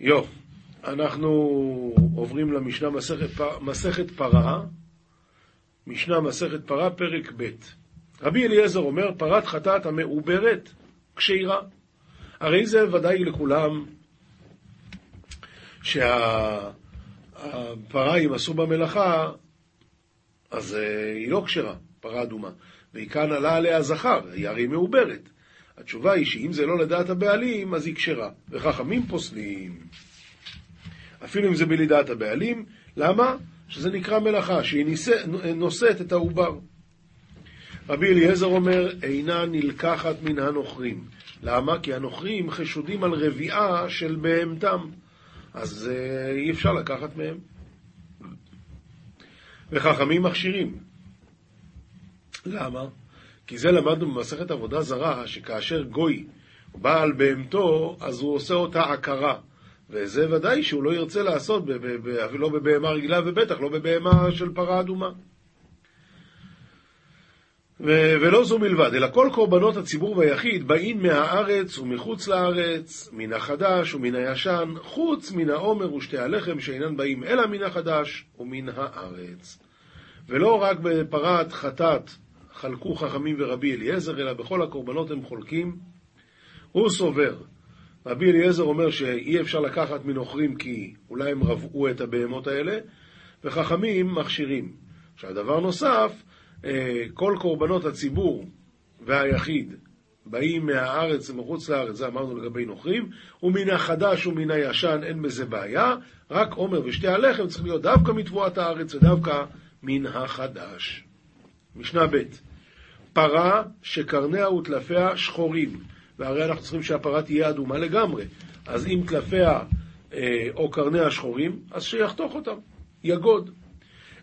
יו, אנחנו עוברים למשנה מסכת, מסכת פרה, משנה מסכת פרה, פרק ב'. רבי אליעזר אומר, פרת חטאת המעוברת, כשירה. הרי זה ודאי לכולם שהפרה, אם עשו במלאכה, אז אה, היא לא כשרה, פרה אדומה. והיא כאן עלה עליה זכר, היא הרי מעוברת. התשובה היא שאם זה לא לדעת הבעלים, אז היא כשרה. וחכמים פוסלים. אפילו אם זה בלדעת הבעלים, למה? שזה נקרא מלאכה, שהיא נושאת את העובר. רבי אליעזר אומר, אינה נלקחת מן הנוכרים. למה? כי הנוכרים חשודים על רביעה של בהמתם, אז אה, אי אפשר לקחת מהם. וחכמים מכשירים. למה? כי זה למדנו במסכת עבודה זרה, שכאשר גוי בא על בהמתו, אז הוא עושה אותה עקרה. וזה ודאי שהוא לא ירצה לעשות, לא בבהמה רגילה, ובטח לא בבהמה של פרה אדומה. ו- ולא זו מלבד, אלא כל קורבנות הציבור והיחיד באים מהארץ ומחוץ לארץ, מן החדש ומן הישן, חוץ מן העומר ושתי הלחם שאינן באים אלא מן החדש ומן הארץ. ולא רק בפרת חטאת חלקו חכמים ורבי אליעזר, אלא בכל הקורבנות הם חולקים. הוא סובר. רבי אליעזר אומר שאי אפשר לקחת מנוכרים כי אולי הם רבעו את הבהמות האלה, וחכמים מכשירים. עכשיו, דבר נוסף, אה, כל קורבנות הציבור והיחיד באים מהארץ ומחוץ לארץ, זה אמרנו לגבי נוכרים, ומן החדש ומן הישן אין בזה בעיה, רק עומר ושתי הלחם צריך להיות דווקא מתבואת הארץ ודווקא מן החדש. משנה ב' פרה שקרניה וטלפיה שחורים, והרי אנחנו צריכים שהפרה תהיה אדומה לגמרי, אז אם טלפיה אה, או קרניה שחורים, אז שיחתוך אותם, יגוד.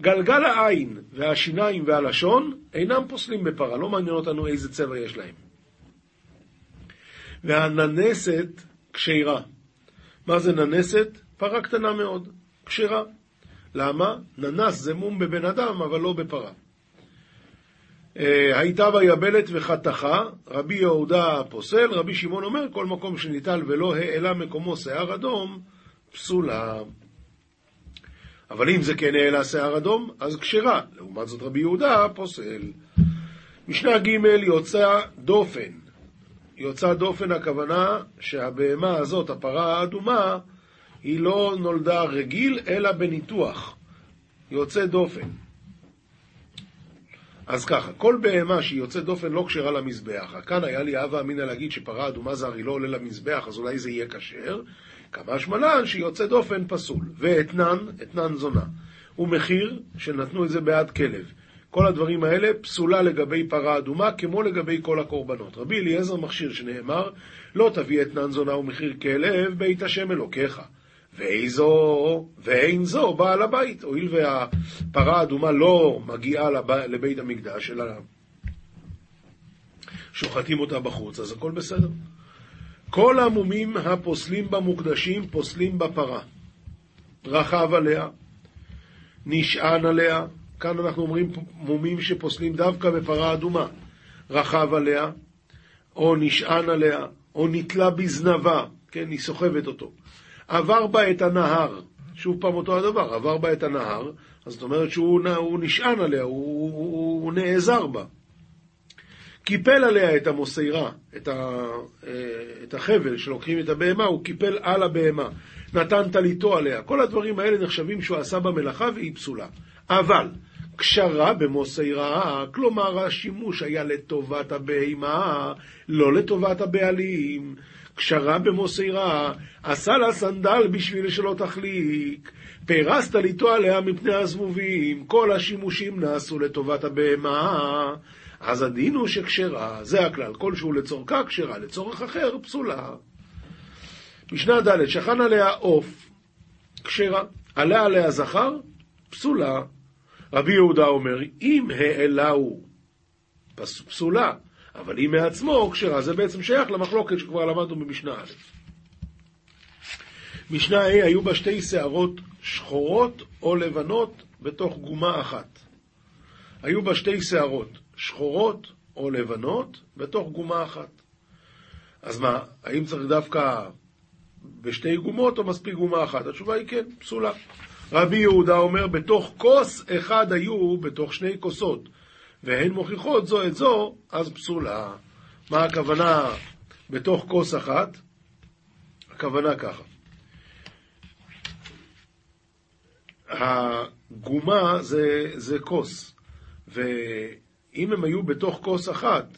גלגל העין והשיניים והלשון אינם פוסלים בפרה, לא מעניין אותנו איזה צבע יש להם. והננסת כשירה. מה זה ננסת? פרה קטנה מאוד, כשרה. למה? ננס זה מום בבן אדם, אבל לא בפרה. אה, הייתה ביבלת וחתכה, רבי יהודה פוסל, רבי שמעון אומר, כל מקום שניטל ולא העלה מקומו שיער אדום, פסולה. אבל אם זה כן העלה שיער אדום, אז כשרה. לעומת זאת רבי יהודה פוסל. משנה ג' יוצא דופן. יוצא דופן הכוונה שהבהמה הזאת, הפרה האדומה, היא לא נולדה רגיל, אלא בניתוח. יוצא דופן. אז ככה, כל בהמה שהיא יוצאת דופן לא כשרה למזבח. כאן היה לי הווה אמינא להגיד שפרה אדומה זה הרי לא עולה למזבח, אז אולי זה יהיה כשר. כמה שמלן שהיא יוצאת דופן פסול. ואתנן, אתנן זונה. ומחיר שנתנו את זה בעד כלב. כל הדברים האלה פסולה לגבי פרה אדומה, כמו לגבי כל הקורבנות. רבי אליעזר מכשיר שנאמר, לא תביא אתנן זונה ומחיר כלב, בית השם אלוקיך. ואיזו, ואין זו בעל הבית, הואיל והפרה האדומה לא מגיעה לב, לבית המקדש, אלא שוחטים אותה בחוץ, אז הכל בסדר. כל המומים הפוסלים במוקדשים פוסלים בפרה. רכב עליה, נשען עליה, כאן אנחנו אומרים מומים שפוסלים דווקא בפרה אדומה. רכב עליה, או נשען עליה, או נתלה בזנבה, כן, היא סוחבת אותו. עבר בה את הנהר, שוב פעם אותו הדבר, עבר בה את הנהר, אז זאת אומרת שהוא נשען עליה, הוא, הוא, הוא נעזר בה. קיפל עליה את המוסיירה, את, ה, אה, את החבל שלוקחים את הבהמה, הוא קיפל על הבהמה, נתן טליתו עליה. כל הדברים האלה נחשבים שהוא עשה במלאכה והיא פסולה. אבל, קשרה במוסיירה, כלומר השימוש היה לטובת הבהמה, לא לטובת הבעלים. קשרה במוסרה, עשה לה סנדל בשביל שלא תחליק, פרסת ליטו עליה מפני הזבובים, כל השימושים נעשו לטובת הבהמה, אז הדין הוא שכשרה, זה הכלל, כלשהו לצורכה כשרה, לצורך אחר פסולה. משנה ד' שכן עליה עוף, כשרה, עליה עליה זכר, פסולה. רבי יהודה אומר, אם העלהו, פסולה. אבל היא מעצמו כשרה, זה בעצם שייך למחלוקת שכבר למדנו במשנה א'. משנה ה' היו בה שתי שערות שחורות או לבנות בתוך גומה אחת. היו בה שתי שערות שחורות או לבנות בתוך גומה אחת. אז מה, האם צריך דווקא בשתי גומות או מספיק גומה אחת? התשובה היא כן, פסולה. רבי יהודה אומר, בתוך כוס אחד היו בתוך שני כוסות, והן מוכיחות זו את זו, אז פסולה. מה הכוונה בתוך כוס אחת? הכוונה ככה. הגומה זה, זה כוס, ואם הם היו בתוך כוס אחת,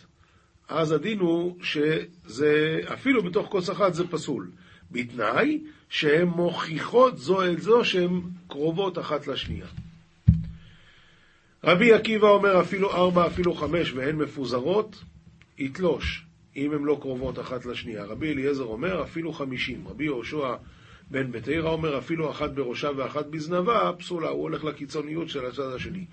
אז הדין הוא שזה, אפילו בתוך כוס אחת זה פסול, בתנאי שהן מוכיחות זו את זו שהן קרובות אחת לשנייה. רבי עקיבא אומר אפילו ארבע, אפילו חמש, והן מפוזרות, יתלוש, אם הן לא קרובות אחת לשנייה. רבי אליעזר אומר אפילו חמישים. רבי יהושע בן בתירא אומר אפילו אחת בראשה ואחת בזנבה, פסולה, הוא הולך לקיצוניות של הצד השני.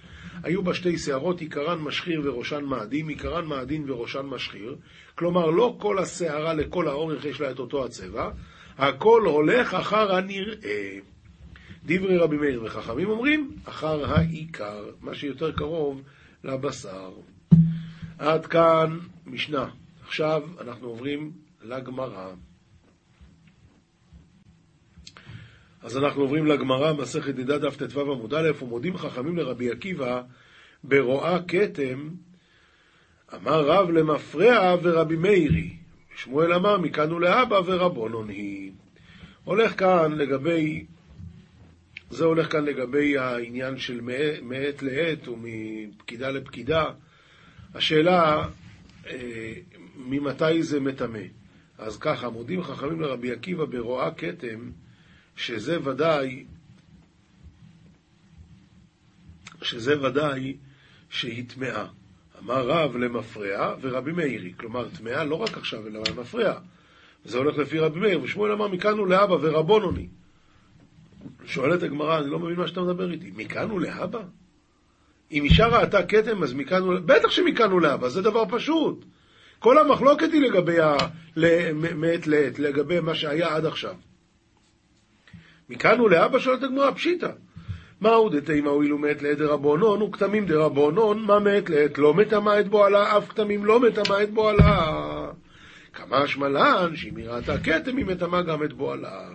היו בה שתי שערות, עיקרן משחיר וראשן מאדים, עיקרן מאדין וראשן משחיר, כלומר לא כל השערה לכל האורך יש לה את אותו הצבע, הכל הולך אחר הנראה. דברי רבי מאיר וחכמים אומרים, אחר העיקר, מה שיותר קרוב לבשר. עד כאן משנה. עכשיו אנחנו עוברים לגמרא. אז אנחנו עוברים לגמרא, מסכת נידה דף ט"ו עמוד א', ומודים חכמים לרבי עקיבא ברואה כתם, אמר רב למפרע ורבי מאירי. שמואל אמר מכאן ולאבא ורבונון היא. הולך כאן לגבי, זה הולך כאן לגבי העניין של מעת לעת ומפקידה לפקידה. השאלה, אה, ממתי זה מטמא? אז ככה, מודים חכמים לרבי עקיבא ברואה כתם, שזה ודאי, שזה ודאי שהיא טמאה. אמר רב למפרע ורבי מאירי, כלומר טמאה לא רק עכשיו אלא למפרע. וזה הולך לפי רבי מאיר, ושמואל אמר מכאן הוא לאבא ורבונוני. שואלת הגמרא, אני לא מבין מה שאתה מדבר איתי, מכאן הוא לאבא? אם אישה ראתה כתם, אז מכאן הוא... בטח שמכאן הוא לאבא, זה דבר פשוט. כל המחלוקת היא לגבי ה... מעת לעת, לגבי מה שהיה עד עכשיו. מכאן הוא לאבא שואלת הגמרא, פשיטא. מהו דתימה הואילו מעת לעת דרבונון וכתמים דרבונון, מה מעת לעת לא מטמא את בועלה, אף כתמים לא מטמא את בועלה. כמה שמלן, שאם היא ראתה כתם היא מטמא גם את בועלה.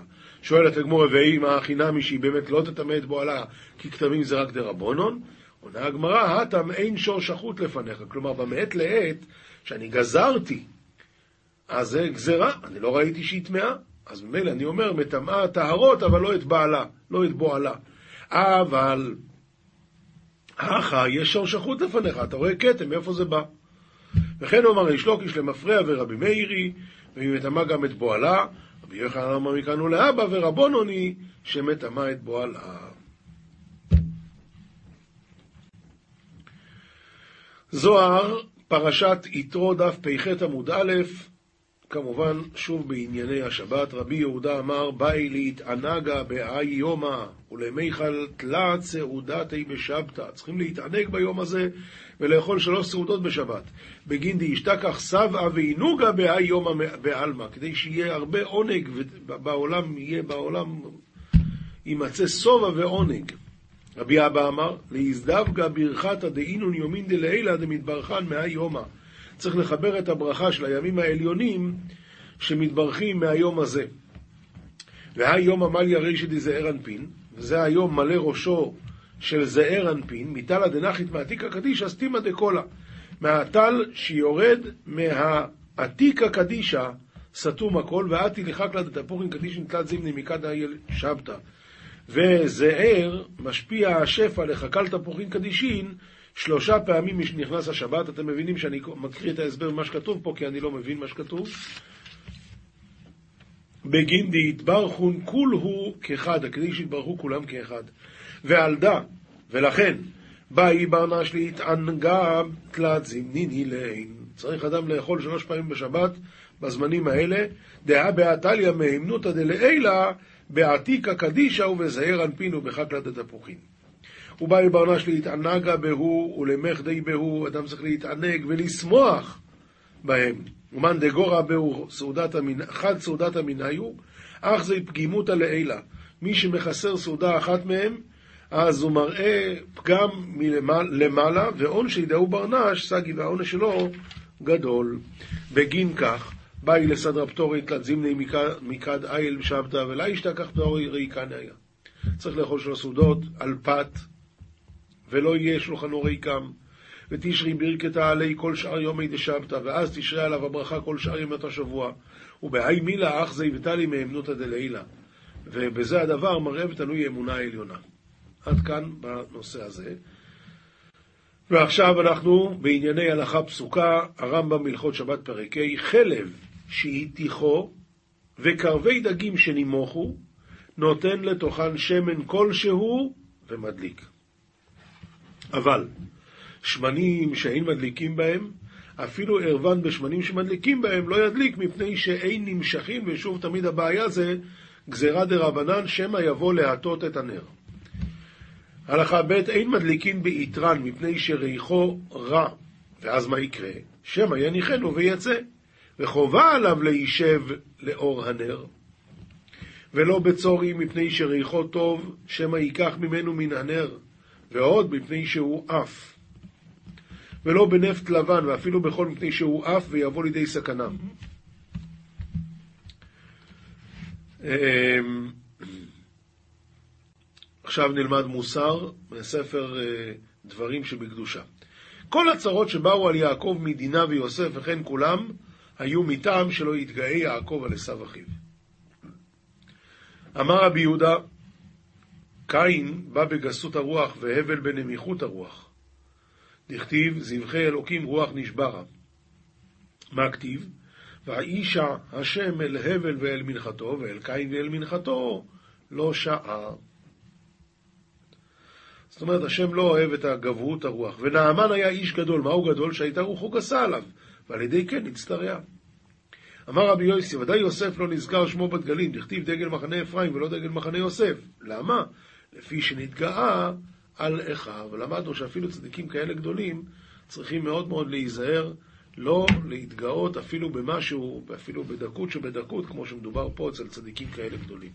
שואלת הגמורה, ואם הכי נמי שהיא באמת לא תטמא את בועלה, כי כתמים זה רק דרבונון? עונה הגמרא, הטם אין שור שחוט לפניך. כלומר, במעת לעת, שאני גזרתי, אז זה גזרה, אני לא ראיתי שהיא טמאה. אז ממילא אני אומר, מטמאה טהרות, אבל לא את בעלה, לא את בועלה. אבל, אחא, יש שור שחוט לפניך, אתה רואה כתם, מאיפה זה בא? וכן אומר איש לוקיש למפרע ורבי מאירי, והיא מטמאה גם את בועלה, רבי יוחנן אמר מכאן ולאבא ורבונוני, שמטמא את בועלה. זוהר, פרשת יתרו דף פ"ח עמוד א', כמובן, שוב בענייני השבת, רבי יהודה אמר, באי להתענגה באי יומא, ולמיכל תלה סעודתי בשבתא. צריכים להתענג ביום הזה ולאכול שלוש סעודות בשבת. בגין דאשתכח סבא ועינוגה באי יומא בעלמא, כדי שיהיה הרבה עונג בעולם, יהיה בעולם, יימצא שובע ועונג. רבי אבא אמר, להזדווגה ברכתא דאינון יומין דלעילא דמתברכן מאי יומא. צריך לחבר את הברכה של הימים העליונים שמתברכים מהיום הזה. והיום עמליה רישא דזעיר אנפין, וזה היום מלא ראשו של זעיר אנפין, מטלא דנחית מעתיקה קדישא סתימא דקולה. מהטל שיורד מהעתיקה קדישא סתום הכל, ואתי לחקלא דתפוחין קדישין תלת זימני מקדא שבתא. וזעיר משפיע השפע לחקל תפוחין קדישין שלושה פעמים נכנס השבת, אתם מבינים שאני מקריא את ההסבר ממה שכתוב פה, כי אני לא מבין מה שכתוב. בגין דהתברכון כולהו כאחד, כדי שיתברכו כולם כאחד. ועל דא, ולכן, באי ברנש להתענגה תלת זמניני לעין. צריך אדם לאכול שלוש פעמים בשבת, בזמנים האלה, דעה בעתליה מהימנותא דלעילה, בעתיקה קדישא ובזעיר אנפין ובחקלא דתפוחין. ובאי ברנש להתענגה בהו ולמחדי בהו, אדם צריך להתענג ולשמוח בהם. ומאן דגורא בהו סעודת המין, חד סעודת המינאיו, אך זה פגימותא לעילה. מי שמחסר סעודה אחת מהם, אז הוא מראה פגם מלמעלה, ועון שידעו ברנש, סגי והעונש שלו גדול. בגין כך, באי לסדרה פטורי תלת זימני מקד איל שבתא ולא ישתכח פטורי ריקניה. צריך לאכול שלוש סעודות על פת, ולא יהיה שולחנו ריקם. ותשרי ברכתה עלי כל שאר יומי דשבתא, ואז תשרה עליו הברכה כל שאר ימות השבוע. ובהאי מילה אח זי ותלי מהאמנותא דלעילה. ובזה הדבר מראה ותלוי אמונה עליונה. עד כאן בנושא הזה. ועכשיו אנחנו בענייני הלכה פסוקה, הרמב"ם מלכות שבת פרק ה', חלב שהטיחו וקרבי דגים שנימוכו, נותן לתוכן שמן כלשהו ומדליק. אבל שמנים שאין מדליקים בהם, אפילו ערוון בשמנים שמדליקים בהם לא ידליק מפני שאין נמשכים, ושוב תמיד הבעיה זה גזירה דרבנן, שמא יבוא להטות את הנר. הלכה ב' אין מדליקין ביתרן מפני שריחו רע, ואז מה יקרה? שמא יניחנו ויצא, וחובה עליו להישב לאור הנר. ולא בצורי מפני שריחו טוב, שמא ייקח ממנו מן הנר, ועוד מפני שהוא עף. ולא בנפט לבן, ואפילו בכל מפני שהוא עף ויבוא לידי סכנה. אמ, עכשיו נלמד מוסר מספר אה, דברים שבקדושה. כל הצרות שבאו על יעקב מדינה ויוסף וכן כולם, היו מטעם שלא יתגאה יעקב על עשיו אחיו. אמר רבי יהודה, קין בא בגסות הרוח והבל בנמיכות הרוח. דכתיב זבחי אלוקים רוח נשברה. מה כתיב? והאישה השם אל הבל ואל מנחתו, ואל קין ואל מנחתו לא שעה. זאת אומרת, השם לא אוהב את הגבהות הרוח. ונעמן היה איש גדול. מהו גדול? שהייתה רוחו גסה עליו, ועל ידי כן הצטרע. אמר רבי יוסי, ודאי יוסף לא נזכר שמו בדגלים, דכתיב דגל מחנה אפרים ולא דגל מחנה יוסף. למה? לפי שנתגאה על אחיו. למדנו שאפילו צדיקים כאלה גדולים צריכים מאוד מאוד להיזהר לא להתגאות אפילו במשהו, אפילו בדקות שבדקות, כמו שמדובר פה אצל צדיקים כאלה גדולים.